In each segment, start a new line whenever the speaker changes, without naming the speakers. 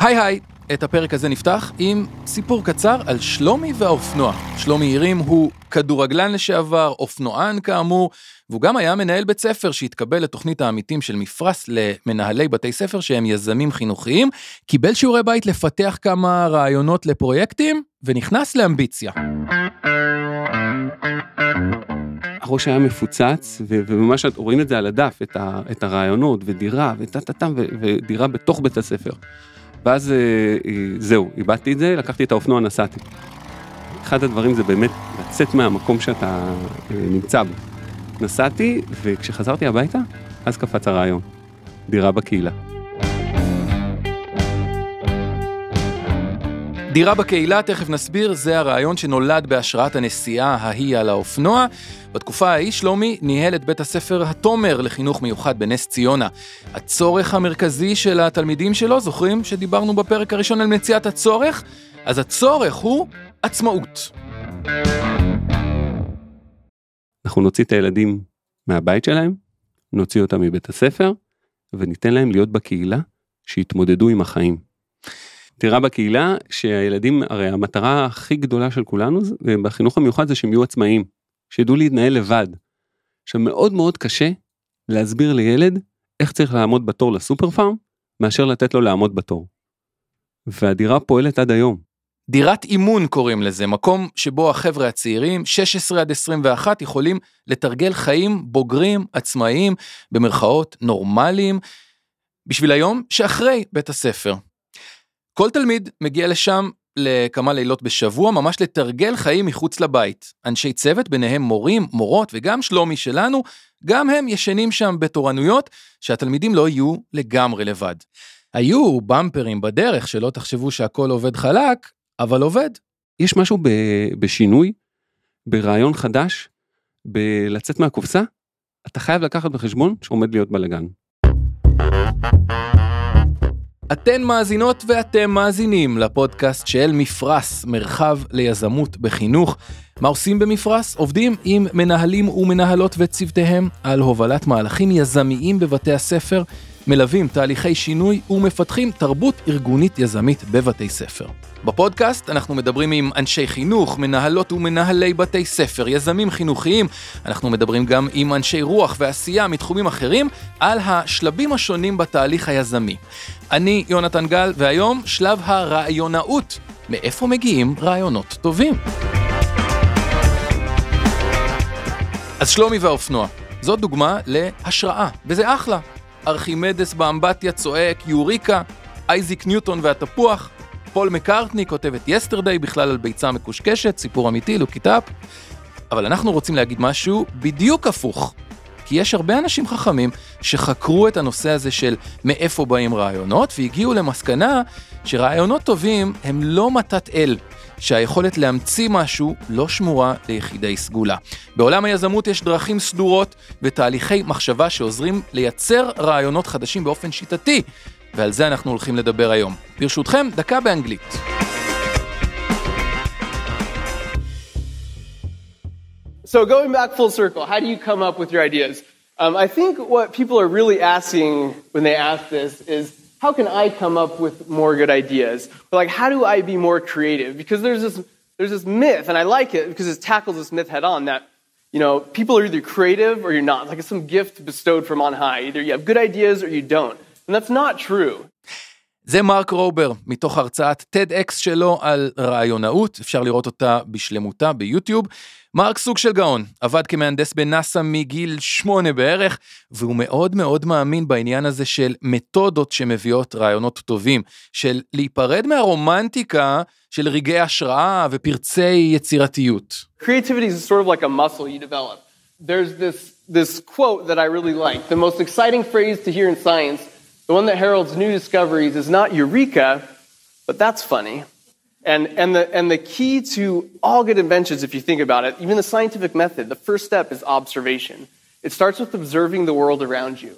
היי היי, את הפרק הזה נפתח עם סיפור קצר על שלומי והאופנוע. שלומי עירים הוא כדורגלן לשעבר, אופנוען כאמור, והוא גם היה מנהל בית ספר שהתקבל לתוכנית העמיתים של מפרש למנהלי בתי ספר שהם יזמים חינוכיים, קיבל שיעורי בית לפתח כמה רעיונות לפרויקטים, ונכנס לאמביציה.
הראש היה מפוצץ, וממש רואים את זה על הדף, את, ה- את הרעיונות, ודירה, וטה-טה-טם, ו- ודירה בתוך בית הספר. ואז אה, אה, זהו, איבדתי את זה, לקחתי את האופנוע, נסעתי. אחד הדברים זה באמת לצאת מהמקום שאתה אה, נמצא בו. נסעתי, וכשחזרתי הביתה, אז קפץ הרעיון. דירה בקהילה.
דירה בקהילה, תכף נסביר, זה הרעיון שנולד בהשראת הנסיעה ההיא על האופנוע. בתקופה ההיא שלומי ניהל את בית הספר התומר לחינוך מיוחד בנס ציונה. הצורך המרכזי של התלמידים שלו, זוכרים שדיברנו בפרק הראשון על מציאת הצורך? אז הצורך הוא עצמאות.
אנחנו נוציא את הילדים מהבית שלהם, נוציא אותם מבית הספר, וניתן להם להיות בקהילה, שיתמודדו עם החיים. דירה בקהילה, שהילדים, הרי המטרה הכי גדולה של כולנו בחינוך המיוחד זה שהם יהיו עצמאיים, שידעו להתנהל לבד. עכשיו מאוד מאוד קשה להסביר לילד איך צריך לעמוד בתור לסופר פארם, מאשר לתת לו לעמוד בתור. והדירה פועלת עד היום.
דירת אימון קוראים לזה, מקום שבו החבר'ה הצעירים, 16 עד 21, יכולים לתרגל חיים בוגרים, עצמאיים, במרכאות נורמליים, בשביל היום שאחרי בית הספר. כל תלמיד מגיע לשם לכמה לילות בשבוע, ממש לתרגל חיים מחוץ לבית. אנשי צוות, ביניהם מורים, מורות וגם שלומי שלנו, גם הם ישנים שם בתורנויות, שהתלמידים לא יהיו לגמרי לבד. היו במפרים בדרך, שלא תחשבו שהכל עובד חלק, אבל עובד.
יש משהו ב- בשינוי, ברעיון חדש, בלצאת מהקופסה, אתה חייב לקחת בחשבון שעומד להיות בלאגן.
אתן מאזינות ואתם מאזינים לפודקאסט של מפרש, מרחב ליזמות בחינוך. מה עושים במפרש? עובדים עם מנהלים ומנהלות וצוותיהם על הובלת מהלכים יזמיים בבתי הספר, מלווים תהליכי שינוי ומפתחים תרבות ארגונית יזמית בבתי ספר. בפודקאסט אנחנו מדברים עם אנשי חינוך, מנהלות ומנהלי בתי ספר, יזמים חינוכיים, אנחנו מדברים גם עם אנשי רוח ועשייה מתחומים אחרים על השלבים השונים בתהליך היזמי. אני יונתן גל, והיום שלב הרעיונאות. מאיפה מגיעים רעיונות טובים? אז שלומי והאופנוע, זו דוגמה להשראה, וזה אחלה. ארכימדס באמבטיה צועק יוריקה, אייזיק ניוטון והתפוח, פול מקארטני כותב את Yesterday בכלל על ביצה מקושקשת, סיפור אמיתי, look it up. אבל אנחנו רוצים להגיד משהו בדיוק הפוך. כי יש הרבה אנשים חכמים שחקרו את הנושא הזה של מאיפה באים רעיונות, והגיעו למסקנה שרעיונות טובים הם לא מתת אל, שהיכולת להמציא משהו לא שמורה ליחידי סגולה. בעולם היזמות יש דרכים סדורות ותהליכי מחשבה שעוזרים לייצר רעיונות חדשים באופן שיטתי, ועל זה אנחנו הולכים לדבר היום. ברשותכם, דקה באנגלית.
So going back full circle, how do you come up with your ideas? Um, I think what people are really asking when they ask this is, how can I come up with more good ideas? Or like, how do I be more creative? Because there's this, there's this myth, and I like it because it tackles this myth head on that, you know, people are either creative or you're not. It's like it's some gift bestowed from on high. Either you have good ideas or you don't. And that's not true.
זה מרק רובר, מתוך הרצאת TEDx שלו על רעיונאות, אפשר לראות אותה בשלמותה ביוטיוב. מרק סוג של גאון, עבד כמהנדס בנאסא מגיל שמונה בערך, והוא מאוד מאוד מאמין בעניין הזה של מתודות שמביאות רעיונות טובים, של להיפרד מהרומנטיקה של רגעי השראה ופרצי יצירתיות.
Creativity is sort of like a muscle you develop. There's this, this quote that I really like. The most exciting phrase to hear in science, the one that heralds new discoveries, is not eureka, but that's funny. And, and, the, and the key to all good inventions, if you think about it, even the scientific method, the first step is observation. It starts with observing the world around you.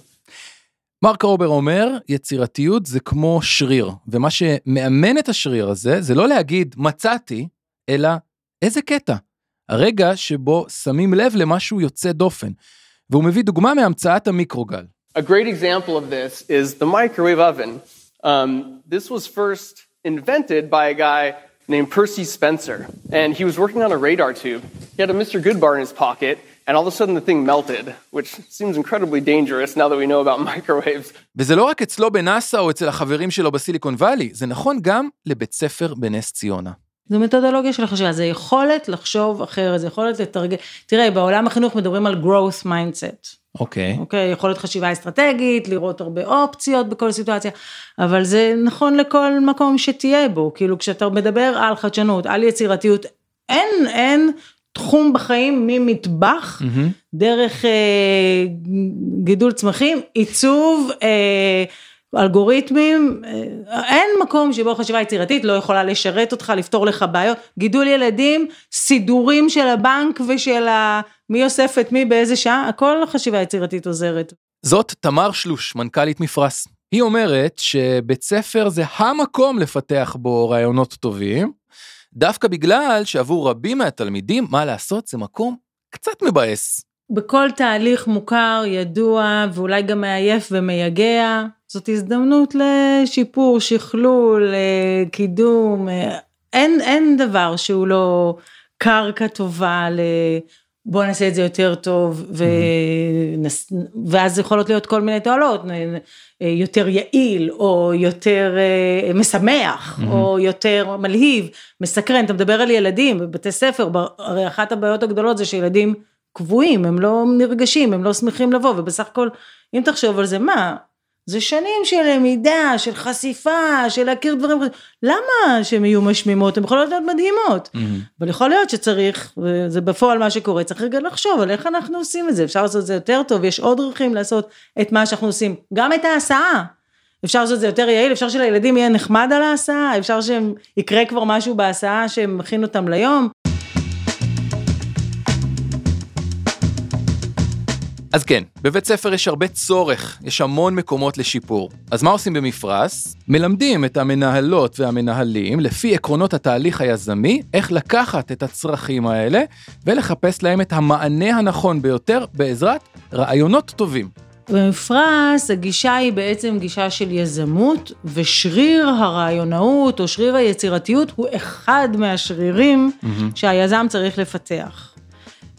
מרק רובר אומר, יצירתיות זה כמו שריר, ומה שמאמן את השריר הזה, זה לא להגיד מצאתי, אלא איזה קטע. הרגע שבו שמים לב למשהו יוצא דופן. והוא מביא דוגמה מהמצאת המיקרוגל.
A great example of this is the microwave oven. Um, this was first invented by a guy named Percy Spencer, and he was working on a radar tube. He had a Mr. Goodbar in his pocket, and all of a sudden the thing melted, which seems incredibly dangerous now that we know about microwaves.
וזה לא רק אצלו בנאסא או אצל החברים שלו בסיליקון וואלי, זה נכון גם לבית ספר בנס ציונה.
זו מתודולוגיה של חשיבה, זה יכולת לחשוב אחרת, זה יכולת לתרגל. תראה, בעולם החינוך מדברים על growth mindset.
אוקיי.
אוקיי, יכולת חשיבה אסטרטגית, לראות הרבה אופציות בכל סיטואציה, אבל זה נכון לכל מקום שתהיה בו, כאילו כשאתה מדבר על חדשנות, על יצירתיות, אין, אין תחום בחיים ממטבח,
מהמם.
דרך אה, גידול צמחים, עיצוב, אה, אלגוריתמים, אה, אין מקום שבו חשיבה יצירתית לא יכולה לשרת אותך, לפתור לך בעיות, גידול ילדים, סידורים של הבנק ושל ה... מי אוסף את מי באיזה שעה, הכל חשיבה יצירתית עוזרת.
זאת תמר שלוש, מנכ"לית מפרש. היא אומרת שבית ספר זה המקום לפתח בו רעיונות טובים, דווקא בגלל שעבור רבים מהתלמידים, מה לעשות, זה מקום קצת מבאס.
בכל תהליך מוכר, ידוע ואולי גם מעייף ומייגע, זאת הזדמנות לשיפור, שכלול, אה, קידום, אה, אין, אין דבר שהוא לא קרקע טובה ל... בוא נעשה את זה יותר טוב, ונס... ואז יכולות להיות כל מיני תועלות, אה, יותר יעיל, או יותר משמח, או יותר מלהיב, מסקרן, אתה מדבר על ילדים בבתי ספר, הרי אחת הבעיות הגדולות זה שילדים קבועים, הם לא נרגשים, הם לא שמחים לבוא, ובסך הכל, אם תחשוב על זה, מה, זה שנים של למידה, של חשיפה, של להכיר דברים, למה שהם יהיו משמימות? הן יכולות להיות מדהימות. אבל יכול להיות שצריך, וזה בפועל מה שקורה, צריך רגע לחשוב על איך אנחנו עושים את זה, אפשר לעשות את זה יותר טוב, יש עוד דרכים לעשות את מה שאנחנו עושים, גם את ההסעה. אפשר לעשות את זה יותר יעיל, אפשר שלילדים יהיה נחמד על ההסעה, אפשר שיקרה כבר משהו בהסעה שמכין אותם ליום.
אז כן, בבית ספר יש הרבה צורך, יש המון מקומות לשיפור. אז מה עושים במפרש? מלמדים את המנהלות והמנהלים, לפי עקרונות התהליך היזמי, איך לקחת את הצרכים האלה ולחפש להם את המענה הנכון ביותר בעזרת רעיונות טובים.
במפרש הגישה היא בעצם גישה של יזמות, ושריר הרעיונאות או שריר היצירתיות הוא אחד מהשרירים שהיזם צריך לפתח.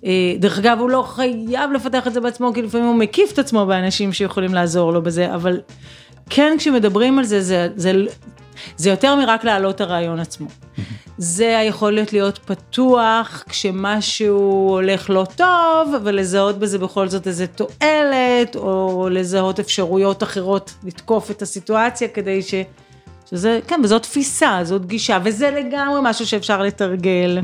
אה, דרך אגב, הוא לא חייב לפתח את זה בעצמו, כי לפעמים הוא מקיף את עצמו באנשים שיכולים לעזור לו בזה, אבל כן, כשמדברים על זה, זה, זה, זה יותר מרק להעלות הרעיון עצמו. זה היכולת להיות פתוח כשמשהו הולך לא טוב, ולזהות בזה בכל זאת איזה תועלת, או לזהות אפשרויות אחרות לתקוף את הסיטואציה כדי ש... שזה, כן, וזאת תפיסה, זאת גישה, וזה לגמרי משהו שאפשר לתרגל,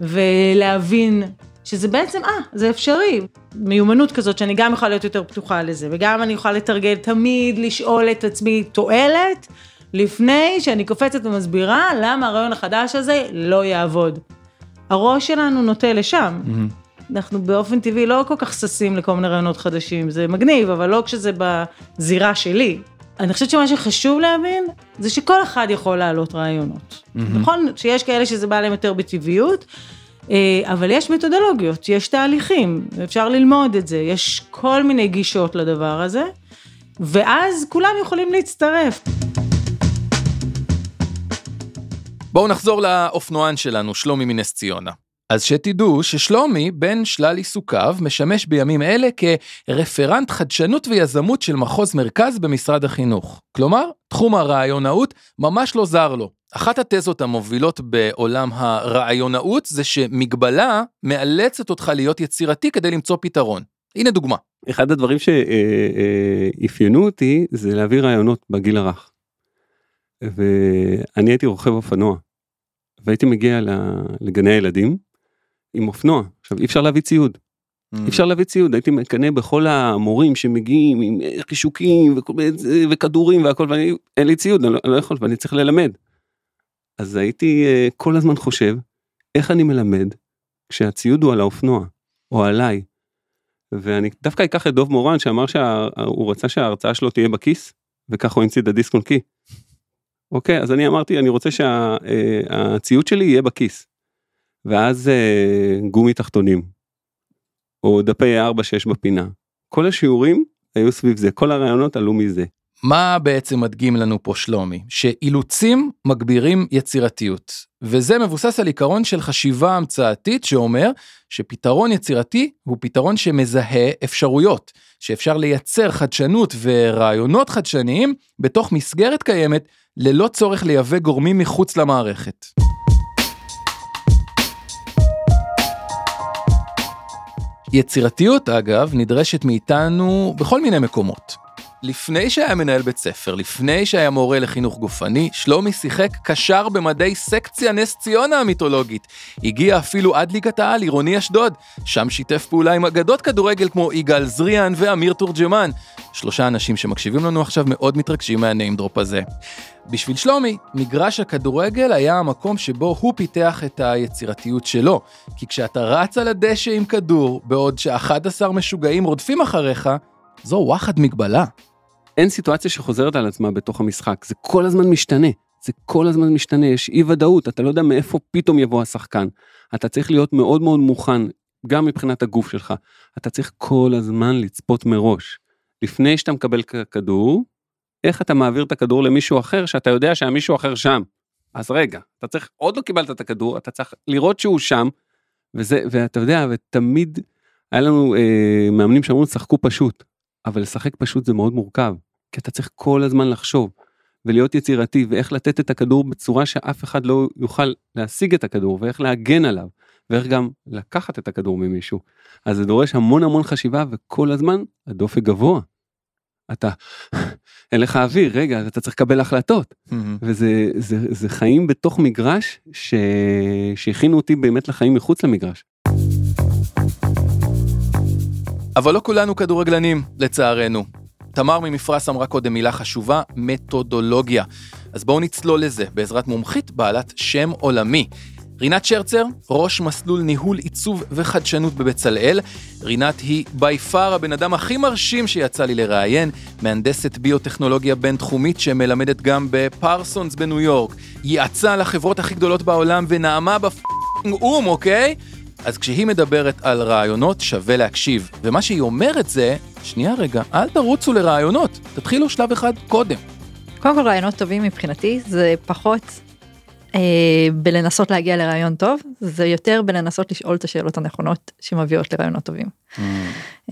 ולהבין שזה בעצם, אה, זה אפשרי. מיומנות כזאת שאני גם יכולה להיות יותר פתוחה לזה, וגם אני יכולה לתרגל תמיד לשאול את עצמי תועלת, לפני שאני קופצת ומסבירה למה הרעיון החדש הזה לא יעבוד. הראש שלנו נוטה לשם. אנחנו באופן טבעי לא כל כך ששים לכל מיני רעיונות חדשים, זה מגניב, אבל לא כשזה בזירה שלי. אני חושבת שמה שחשוב להבין, זה שכל אחד יכול להעלות רעיונות. נכון שיש כאלה שזה בא להם יותר בטבעיות, אבל יש מתודולוגיות, יש תהליכים, אפשר ללמוד את זה, יש כל מיני גישות לדבר הזה, ואז כולם יכולים להצטרף.
בואו נחזור לאופנוען שלנו, שלומי מנס ציונה. אז שתדעו ששלומי, בין שלל עיסוקיו, משמש בימים אלה כרפרנט חדשנות ויזמות של מחוז מרכז במשרד החינוך. כלומר, תחום הרעיונאות ממש לא זר לו. אחת התזות המובילות בעולם הרעיונאות זה שמגבלה מאלצת אותך להיות יצירתי כדי למצוא פתרון. הנה דוגמה.
אחד הדברים שאפיינו אותי זה להביא רעיונות בגיל הרך. ואני הייתי רוכב אופנוע. והייתי מגיע לגני הילדים עם אופנוע. עכשיו אי אפשר להביא ציוד. אי אפשר להביא ציוד, הייתי מקנא בכל המורים שמגיעים עם חישוקים וכדורים והכל, ואין לי ציוד, אני לא, אני לא יכול, ואני צריך ללמד. אז הייתי uh, כל הזמן חושב, איך אני מלמד כשהציוד הוא על האופנוע, או עליי. ואני דווקא אקח את דוב מורן שאמר שהוא רצה שההרצאה שלו תהיה בכיס, וככה הוא המציא את הדיסק און קי. אוקיי, אז אני אמרתי, אני רוצה שהציוד uh, שלי יהיה בכיס. ואז uh, גומי תחתונים, או דפי 4-6 בפינה. כל השיעורים היו סביב זה, כל הרעיונות עלו מזה.
מה בעצם מדגים לנו פה שלומי? שאילוצים מגבירים יצירתיות, וזה מבוסס על עיקרון של חשיבה המצאתית שאומר שפתרון יצירתי הוא פתרון שמזהה אפשרויות, שאפשר לייצר חדשנות ורעיונות חדשניים בתוך מסגרת קיימת ללא צורך לייבא גורמים מחוץ למערכת. יצירתיות אגב נדרשת מאיתנו בכל מיני מקומות. לפני שהיה מנהל בית ספר, לפני שהיה מורה לחינוך גופני, שלומי שיחק קשר במדי סקציה נס ציונה המיתולוגית. הגיע אפילו עד ליגת העל, עירוני אשדוד. שם שיתף פעולה עם אגדות כדורגל כמו יגאל זריאן ואמיר תורג'מן. שלושה אנשים שמקשיבים לנו עכשיו מאוד מתרגשים מהניים דרופ הזה. בשביל שלומי, מגרש הכדורגל היה המקום שבו הוא פיתח את היצירתיות שלו. כי כשאתה רץ על הדשא עם כדור, בעוד ש-11 משוגעים רודפים אחריך, זו וואחד מגבלה.
אין סיטואציה שחוזרת על עצמה בתוך המשחק, זה כל הזמן משתנה. זה כל הזמן משתנה, יש אי ודאות, אתה לא יודע מאיפה פתאום יבוא השחקן. אתה צריך להיות מאוד מאוד מוכן, גם מבחינת הגוף שלך. אתה צריך כל הזמן לצפות מראש. לפני שאתה מקבל כדור, איך אתה מעביר את הכדור למישהו אחר שאתה יודע שהמישהו אחר שם. אז רגע, אתה צריך, עוד לא קיבלת את הכדור, אתה צריך לראות שהוא שם, וזה, ואתה יודע, ותמיד היה לנו אה, מאמנים שאמרו, שחקו פשוט. אבל לשחק פשוט זה מאוד מורכב, כי אתה צריך כל הזמן לחשוב ולהיות יצירתי ואיך לתת את הכדור בצורה שאף אחד לא יוכל להשיג את הכדור ואיך להגן עליו ואיך גם לקחת את הכדור ממישהו. אז זה דורש המון המון חשיבה וכל הזמן הדופק גבוה. אתה, אין לך אוויר, רגע, אתה צריך לקבל החלטות. Mm-hmm. וזה זה, זה חיים בתוך מגרש ש... שהכינו אותי באמת לחיים מחוץ למגרש.
אבל לא כולנו כדורגלנים, לצערנו. תמר ממפרס אמרה קודם מילה חשובה, מתודולוגיה. אז בואו נצלול לזה בעזרת מומחית בעלת שם עולמי. רינת שרצר, ראש מסלול ניהול עיצוב וחדשנות בבצלאל. רינת היא בי פאר הבן אדם הכי מרשים שיצא לי לראיין, מהנדסת ביוטכנולוגיה בינתחומית שמלמדת גם בפרסונס בניו יורק. יעצה לחברות הכי גדולות בעולם ונעמה בפאקינג או"ם, אוקיי? אז כשהיא מדברת על רעיונות, שווה להקשיב. ומה שהיא אומרת זה, שנייה רגע, אל תרוצו לרעיונות, תתחילו שלב אחד קודם.
קודם כל רעיונות טובים מבחינתי זה פחות אה, בלנסות להגיע לרעיון טוב, זה יותר בלנסות לשאול את השאלות הנכונות שמביאות לרעיונות טובים. Mm.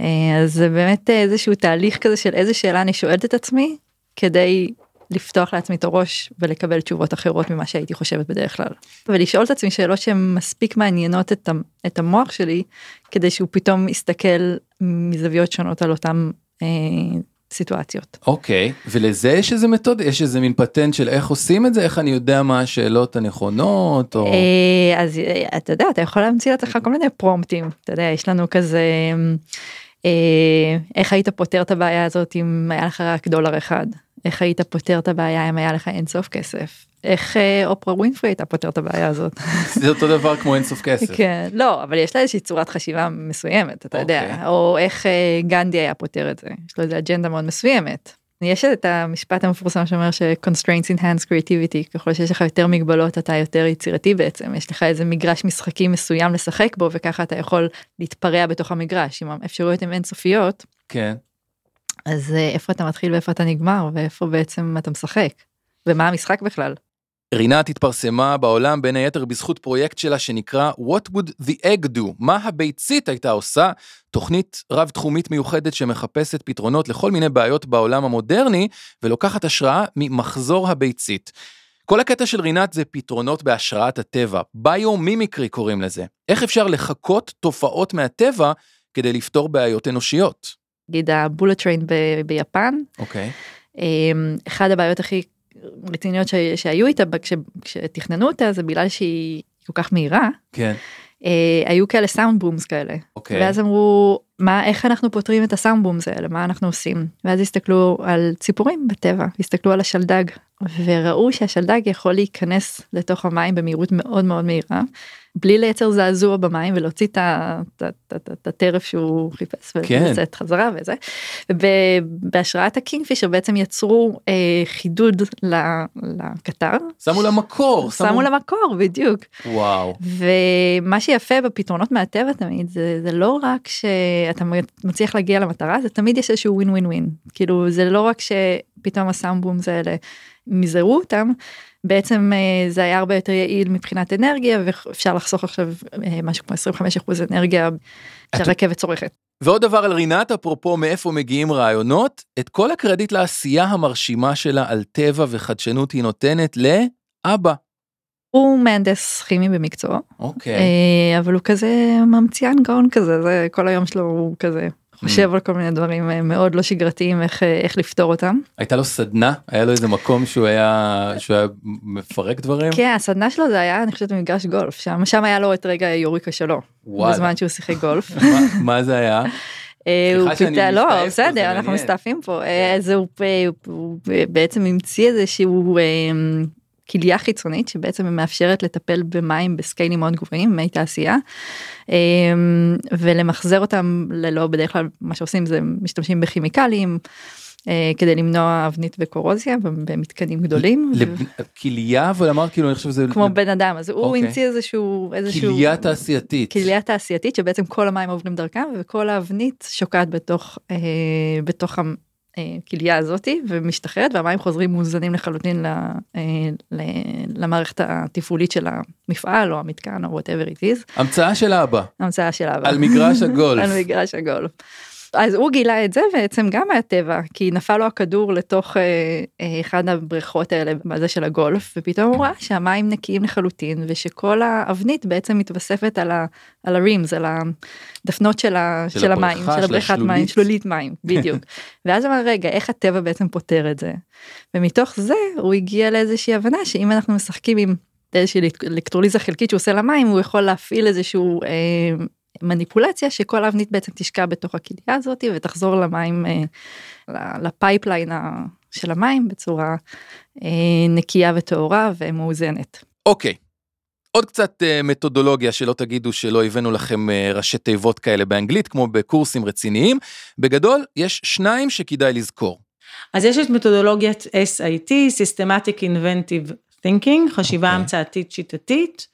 אה, אז זה באמת איזשהו תהליך כזה של איזה שאלה אני שואלת את עצמי כדי לפתוח לעצמי את הראש ולקבל תשובות אחרות ממה שהייתי חושבת בדרך כלל. ולשאול את עצמי שאלות שהן מספיק מעניינות את, את המוח שלי כדי שהוא פתאום יסתכל מזוויות שונות על אותם אה, סיטואציות.
אוקיי, okay. ולזה יש איזה מתוד, יש איזה מין פטנט של איך עושים את זה, איך אני יודע מה השאלות הנכונות, או...
אה, אז אה, אתה יודע, אתה יכול להמציא לעצמך כל מיני פרומפטים, אתה יודע, יש לנו כזה... אה, איך היית פותר את הבעיה הזאת אם היה לך רק דולר אחד איך היית פותר את הבעיה אם היה לך אינסוף כסף? איך אה, אופרה ווינפרי הייתה פותר את הבעיה הזאת?
זה אותו דבר כמו אינסוף כסף.
כן, לא, אבל יש לה איזושהי צורת חשיבה מסוימת, אתה יודע, אוקיי. או איך אה, גנדי היה פותר את זה, יש לו איזה אג'נדה מאוד מסוימת. יש את המשפט המפורסם שאומר ש-constraints enhance creativity, ככל שיש לך יותר מגבלות אתה יותר יצירתי בעצם, יש לך איזה מגרש משחקים מסוים לשחק בו וככה אתה יכול להתפרע בתוך המגרש, אם האפשרויות הן אינסופיות.
כן.
אז אה, איפה אתה מתחיל ואיפה אתה נגמר ואיפה בעצם אתה משחק ומה המשחק בכלל.
רינת התפרסמה בעולם בין היתר בזכות פרויקט שלה שנקרא What would the egg do? מה הביצית הייתה עושה? תוכנית רב-תחומית מיוחדת שמחפשת פתרונות לכל מיני בעיות בעולם המודרני ולוקחת השראה ממחזור הביצית. כל הקטע של רינת זה פתרונות בהשראת הטבע, ביומימיקרי קוראים לזה. איך אפשר לחקות תופעות מהטבע כדי לפתור בעיות אנושיות?
נגיד ה bullet train ביפן.
אוקיי.
אמ, אחד הבעיות הכי רציניות שהיו איתה כשתכננו אותה זה בגלל שהיא כל כך מהירה.
כן.
אה, היו כאלה sound booms כאלה.
אוקיי.
ואז אמרו מה איך אנחנו פותרים את ה sound booms האלה מה אנחנו עושים ואז הסתכלו על ציפורים בטבע הסתכלו על השלדג וראו שהשלדג יכול להיכנס לתוך המים במהירות מאוד מאוד מהירה. בלי לייצר זעזוע במים ולהוציא את הטרף שהוא חיפש
כן.
ולצאת חזרה וזה. בהשראת הקינגפישר בעצם יצרו אה, חידוד לקטר.
שמו לה מקור.
שמו, שמו לה מקור בדיוק.
וואו.
ומה שיפה בפתרונות מהטבע תמיד זה, זה לא רק שאתה מצליח להגיע למטרה זה תמיד יש איזשהו ווין ווין ווין כאילו זה לא רק ש... פתאום הסאונדבומס האלה מזערו אותם, בעצם אה, זה היה הרבה יותר יעיל מבחינת אנרגיה ואפשר לחסוך עכשיו אה, משהו כמו 25% אנרגיה שהרכבת צורכת.
ועוד דבר על רינת, אפרופו מאיפה מגיעים רעיונות, את כל הקרדיט לעשייה המרשימה שלה על טבע וחדשנות היא נותנת לאבא.
הוא מהנדס כימי במקצועו,
אוקיי.
אה, אבל הוא כזה ממציאן גאון כזה, זה כל היום שלו הוא כזה חושב על כל מיני דברים אה, מאוד לא שגרתיים איך אה, איך לפתור אותם.
הייתה לו סדנה? היה לו איזה מקום שהוא היה, שהוא היה מפרק דברים?
כן, הסדנה שלו זה היה אני חושבת במגרש גולף, שם שם היה לו את רגע היוריקה שלו,
וואלה.
בזמן שהוא שיחק גולף.
מה- מה זה היה?
הוא
פה,
לא בסדר אנחנו. מסתעפים פה, אה, אז הוא בעצם המציא איזה שהוא כליה חיצונית שבעצם מאפשרת לטפל במים בסקיילים מאוד גבוהים, מי תעשייה, אה, ולמחזר אותם ללא בדרך כלל מה שעושים זה משתמשים בכימיקלים. אה, כדי למנוע אבנית וקורוזיה במתקנים גדולים
כליה, אבל אמר כאילו, אני חושב שזה...
כמו בן אדם אז הוא
אוקיי.
המציא איזשהו איזשהו
כליה תעשייתית.
כליה תעשייתית שבעצם כל המים עוברים דרכם וכל האבנית שוקעת בתוך אה, בתוך הכליה הזאתי ומשתחררת והמים חוזרים מאוזנים לחלוטין ל, אה, ל, למערכת התפעולית של המפעל או המתקן או whatever it is
המצאה של אבא,
המצאה של אבא.
על מגרש הגולף.
על מגרש הגולף. אז הוא גילה את זה בעצם גם מהטבע כי נפל לו הכדור לתוך אה, אה, אחד הבריכות האלה בזה של הגולף ופתאום הוא ראה שהמים נקיים לחלוטין ושכל האבנית בעצם מתווספת על, ה, על הרימס על הדפנות של, ה,
של
של, המים
הבריכה,
של
של
הבריכת מים
השלולית.
שלולית מים בדיוק ואז אמר רגע איך הטבע בעצם פותר את זה ומתוך זה הוא הגיע לאיזושהי הבנה שאם אנחנו משחקים עם איזושהי אלקטרוליזה חלקית שהוא עושה למים הוא יכול להפעיל איזשהו אה, מניפולציה שכל האבנית בעצם תשקע בתוך הכליה הזאת ותחזור למים אה, ל- ל pipeline של המים בצורה אה, נקייה וטהורה ומאוזנת.
אוקיי. עוד קצת אה, מתודולוגיה שלא תגידו שלא הבאנו לכם ראשי תיבות כאלה באנגלית כמו בקורסים רציניים. בגדול יש שניים שכדאי לזכור.
אז יש את מתודולוגיית SIT, Systematic Inventive Thinking, חשיבה
אוקיי.
המצאתית שיטתית,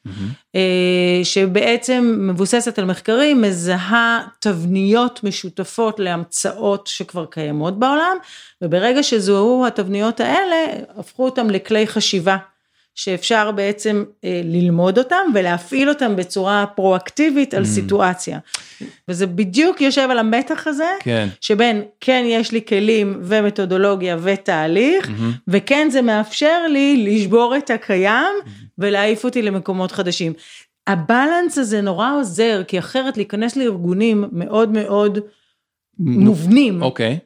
אה, שבעצם מבוססת על מחקרים, מזהה תבניות משותפות להמצאות שכבר קיימות בעולם, וברגע שזוהו התבניות האלה, הפכו אותם לכלי חשיבה. שאפשר בעצם אה, ללמוד אותם ולהפעיל אותם בצורה פרואקטיבית על סיטואציה. וזה בדיוק יושב על המתח הזה,
כן.
שבין כן יש לי כלים ומתודולוגיה ותהליך, וכן זה מאפשר לי לשבור את הקיים ולהעיף אותי למקומות חדשים. הבלנס הזה נורא עוזר, כי אחרת להיכנס לארגונים מאוד מאוד מובנים,
אוקיי.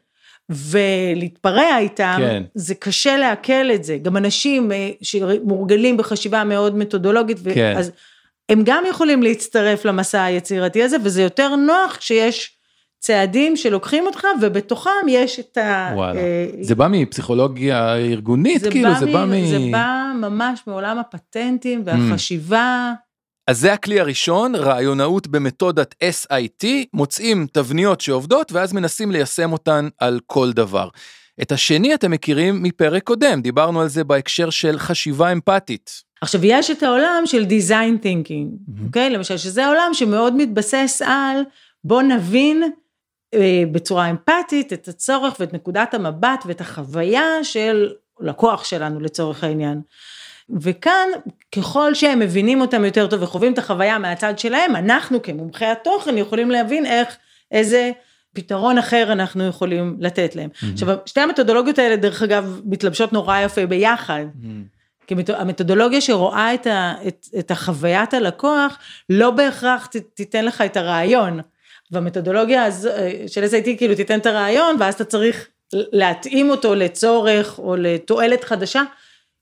ולהתפרע איתם,
כן.
זה קשה לעכל את זה. גם אנשים אה, שמורגלים בחשיבה מאוד מתודולוגית,
כן.
אז הם גם יכולים להצטרף למסע היצירתי הזה, וזה יותר נוח כשיש צעדים שלוקחים אותך, ובתוכם יש את ה...
וואלה.
אה,
זה בא מפסיכולוגיה ארגונית,
זה
כאילו,
בא
זה בא
מ...
מ...
זה בא ממש מעולם הפטנטים והחשיבה.
אז זה הכלי הראשון, רעיונאות במתודת SIT, מוצאים תבניות שעובדות ואז מנסים ליישם אותן על כל דבר. את השני אתם מכירים מפרק קודם, דיברנו על זה בהקשר של חשיבה אמפתית.
עכשיו, יש את העולם של design thinking, אוקיי? למשל, שזה עולם שמאוד מתבסס על בוא נבין אה, בצורה אמפתית את הצורך ואת נקודת המבט ואת החוויה של לקוח שלנו לצורך העניין. וכאן, ככל שהם מבינים אותם יותר טוב וחווים את החוויה מהצד שלהם, אנחנו כמומחי התוכן יכולים להבין איך, איזה פתרון אחר אנחנו יכולים לתת להם. עכשיו, שתי המתודולוגיות האלה, דרך אגב, מתלבשות נורא יפה ביחד. כי המת- המתודולוגיה שרואה את, ה, את, את החוויית הלקוח, לא בהכרח ת, תיתן לך את הרעיון. והמתודולוגיה הזו, של SIT כאילו תיתן את הרעיון, ואז אתה צריך להתאים אותו לצורך או לתועלת חדשה.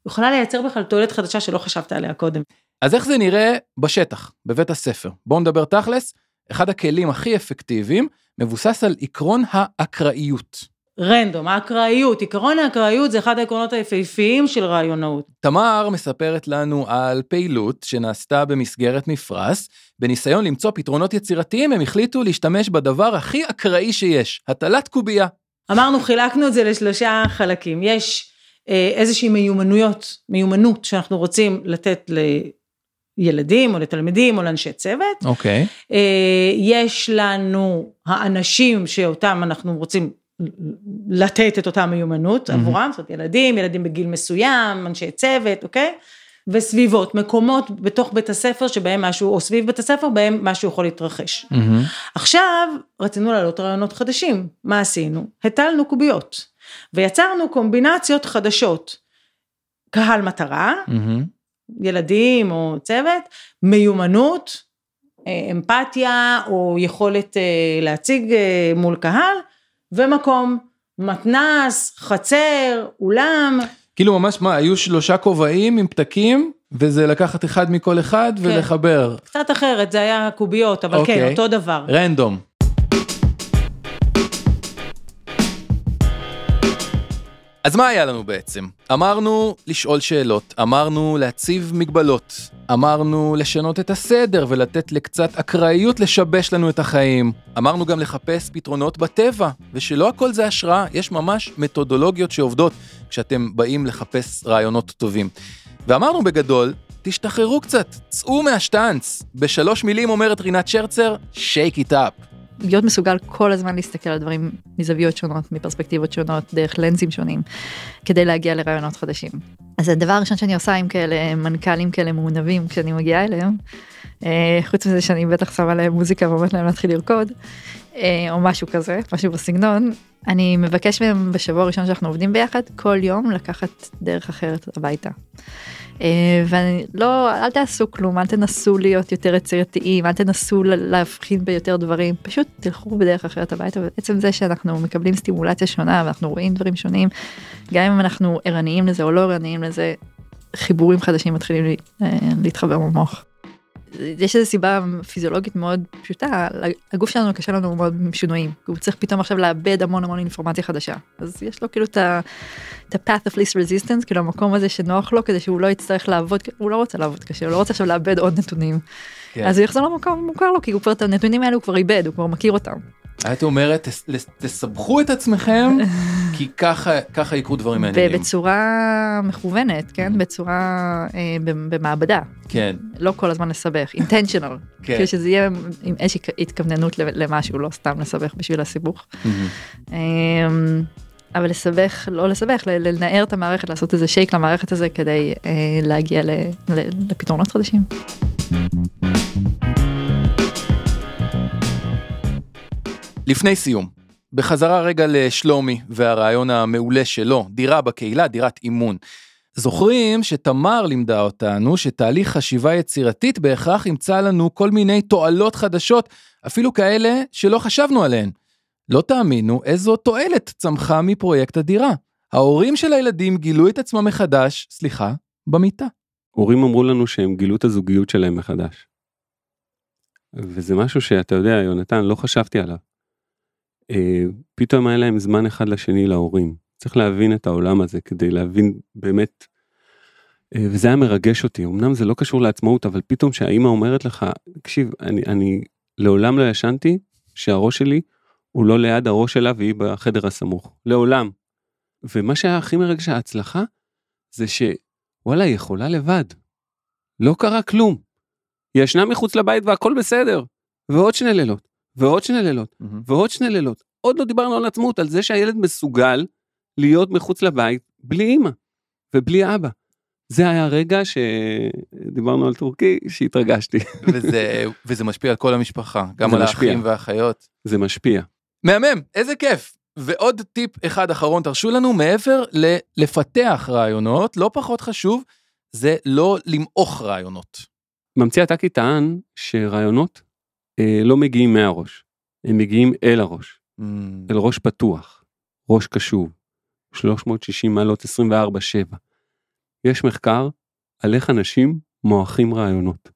יכולה לייצר בכלל תועלת חדשה שלא חשבת עליה קודם.
אז איך זה נראה בשטח, בבית הספר? בואו נדבר תכלס, אחד הכלים הכי אפקטיביים מבוסס על עקרון האקראיות.
רנדום, האקראיות, עקרון האקראיות זה אחד העקרונות היפהפיים של רעיונאות.
תמר מספרת לנו על פעילות שנעשתה במסגרת מפרש, בניסיון למצוא פתרונות יצירתיים הם החליטו להשתמש בדבר הכי אקראי שיש, הטלת קובייה.
אמרנו, חילקנו את זה לשלושה חלקים. יש איזושהי מיומנויות, מיומנות שאנחנו רוצים לתת לילדים או לתלמידים או לאנשי צוות.
אוקיי.
אה, יש לנו האנשים שאותם אנחנו רוצים לתת את אותה מיומנות עבורם, זאת אומרת ילדים, ילדים בגיל מסוים, אנשי צוות, אוקיי? וסביבות, מקומות בתוך בית הספר שבהם משהו, או סביב בית הספר, בהם משהו יכול להתרחש. עכשיו רצינו להעלות רעיונות חדשים, מה עשינו? הטלנו קוביות, ויצרנו קומבינציות חדשות. קהל מטרה, ילדים או צוות, מיומנות, אה, אמפתיה או יכולת אה, להציג אה, מול קהל, ומקום, מתנס, חצר, אולם.
כאילו ממש מה, היו שלושה כובעים עם פתקים, וזה לקחת אחד מכל אחד
כן.
ולחבר.
קצת אחרת, זה היה קוביות, אבל כן,
אוקיי.
אותו דבר.
רנדום. אז מה היה לנו בעצם? אמרנו לשאול שאלות, אמרנו להציב מגבלות, אמרנו לשנות את הסדר ולתת לקצת אקראיות לשבש לנו את החיים, אמרנו גם לחפש פתרונות בטבע, ושלא הכל זה השראה, יש ממש מתודולוגיות שעובדות כשאתם באים לחפש רעיונות טובים. ואמרנו בגדול, תשתחררו קצת, צאו מהשטאנץ. בשלוש מילים אומרת רינת שרצר, shake it up.
להיות מסוגל כל הזמן להסתכל על דברים מזוויות שונות, מפרספקטיבות שונות, דרך לנסים שונים, כדי להגיע לרעיונות חדשים. אז הדבר הראשון שאני עושה עם כאלה מנכ"לים כאלה מעונבים כשאני מגיעה אליהם, אה, חוץ מזה שאני בטח שמה להם מוזיקה ואומרת להם להתחיל לרקוד, אה, או משהו כזה, משהו בסגנון, אני מבקש מהם בשבוע הראשון שאנחנו עובדים ביחד, כל יום לקחת דרך אחרת הביתה. אה, ואני לא, אל תעשו כלום, אל תנסו להיות יותר יצירתיים, אל תנסו להבחין ביותר דברים, פשוט תלכו בדרך אחרת הביתה, ועצם זה שאנחנו מקבלים סטימולציה שונה ואנחנו רואים דברים שונים, גם אם אנחנו ערניים לזה או לא ערניים לזה, חיבורים חדשים מתחילים אה, להתחבר במוח. יש איזו סיבה פיזיולוגית מאוד פשוטה, הגוף שלנו קשה לנו מאוד עם שינויים, הוא צריך פתאום עכשיו לאבד המון המון אינפורמציה חדשה, אז יש לו כאילו את ה-path of least resistance, כאילו המקום הזה שנוח לו כדי שהוא לא יצטרך לעבוד, הוא לא רוצה לעבוד קשה, הוא לא רוצה עכשיו לאבד עוד נתונים,
כן.
אז הוא יחזור למקום המוכר לו, כי הוא כבר את הנתונים האלו הוא כבר איבד, הוא כבר מכיר אותם.
את אומרת, "תס- לס- תסבכו את עצמכם, כי ככה, ככה יקרו דברים מעניינים.
ובצורה מכוונת, כן, בצורה אה, במעבדה,
כן,
לא כל הזמן לסבך, intentional,
כן.
כאילו שזה יהיה עם איזושהי התכווננות למשהו, לא סתם לסבך בשביל הסיבוך.
מהמם.
אמ, אבל לסבך, לא לסבך, לנער את המערכת, לעשות איזה שייק למערכת הזה כדי אה, להגיע לפתרונות חדשים.
לפני סיום, בחזרה רגע לשלומי והרעיון המעולה שלו, דירה בקהילה, דירת אימון. זוכרים שתמר לימדה אותנו שתהליך חשיבה יצירתית בהכרח ימצא לנו כל מיני תועלות חדשות, אפילו כאלה שלא חשבנו עליהן. לא תאמינו איזו תועלת צמחה מפרויקט הדירה. ההורים של הילדים גילו את עצמם מחדש, סליחה, במיטה.
הורים אמרו לנו שהם גילו את הזוגיות שלהם מחדש. וזה משהו שאתה יודע, יונתן, לא חשבתי עליו. אה, פתאום היה להם זמן אחד לשני להורים. צריך להבין את העולם הזה כדי להבין באמת, אה, וזה היה מרגש אותי. אמנם זה לא קשור לעצמאות, אבל פתאום שהאימא אומרת לך, תקשיב, אני, אני לעולם לא ישנתי שהראש שלי הוא לא ליד הראש שלה והיא בחדר הסמוך. לעולם. ומה שהיה הכי מרגש ההצלחה, זה שוואלה, היא יכולה לבד. לא קרה כלום. היא ישנה מחוץ לבית והכל בסדר. ועוד שני לילות, ועוד שני לילות, ועוד שני לילות. עוד לא דיברנו על עצמאות, על זה שהילד מסוגל להיות מחוץ לבית בלי אימא ובלי אבא. זה היה רגע שדיברנו על טורקי שהתרגשתי.
וזה, וזה משפיע על כל המשפחה, גם על
משפיע.
האחים והאחיות.
זה משפיע.
מהמם, איזה כיף. ועוד טיפ אחד אחרון תרשו לנו, מעבר ללפתח רעיונות, לא פחות חשוב, זה לא למעוך רעיונות.
ממציא הטאקי טען שרעיונות לא מגיעים מהראש, הם מגיעים אל הראש, אל ראש פתוח, ראש קשוב, 360 מעלות 24/7. יש מחקר על איך אנשים מועכים רעיונות.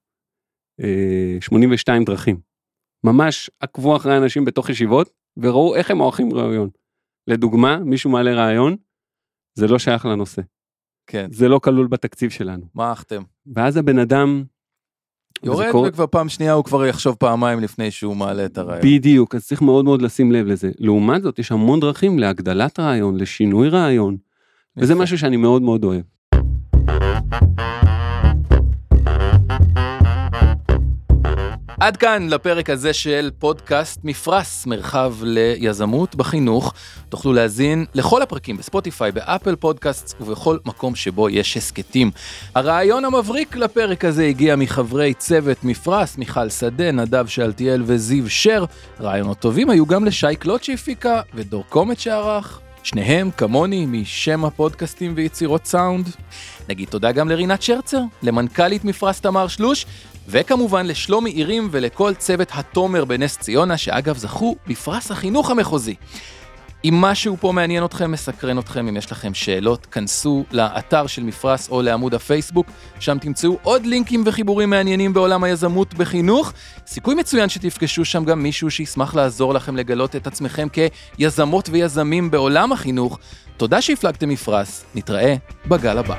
אה, 82 דרכים. ממש עקבו אחרי אנשים בתוך ישיבות וראו איך הם מועכים רעיון. לדוגמה, מישהו מעלה רעיון, זה לא שייך לנושא,
כן,
זה לא כלול בתקציב שלנו.
מה אחתם?
ואז הבן אדם... וזה
יורד
קורה-
וכבר פעם שנייה הוא כבר יחשוב פעמיים לפני שהוא מעלה את הרעיון.
בדיוק, אז צריך מאוד מאוד לשים לב לזה. לעומת זאת, יש המון דרכים להגדלת רעיון, לשינוי רעיון, וזה
יפה.
משהו שאני מאוד מאוד אוהב.
עד כאן לפרק הזה של פודקאסט מפרש, מרחב ליזמות בחינוך. תוכלו להאזין לכל הפרקים ב Spotify, ב Apple Podcast ובכל מקום שבו יש הסכתים. הרעיון המבריק לפרק הזה הגיע מחברי צוות מפרש, מיכל שדה, נדב שאלתיאל וזיו שר. רעיונות טובים היו גם לשי קלוט שהפיקה ודור קומט שערך. שניהם, כמוני, משם הפודקאסטים ויצירות סאונד. נגיד תודה גם לרינת שרצר, למנכ"לית מפרש תמר שלוש, וכמובן לשלומי עירים ולכל צוות התומר בנס ציונה, שאגב זכו בפרס החינוך המחוזי. אם משהו פה מעניין אתכם, מסקרן אתכם, אם יש לכם שאלות, כנסו לאתר של מפרס או לעמוד הפייסבוק, שם תמצאו עוד לינקים וחיבורים מעניינים בעולם היזמות בחינוך. סיכוי מצוין שתפגשו שם גם מישהו שישמח לעזור לכם לגלות את עצמכם כיזמות ויזמים בעולם החינוך. תודה שהפלגתם מפרס, נתראה בגל הבא.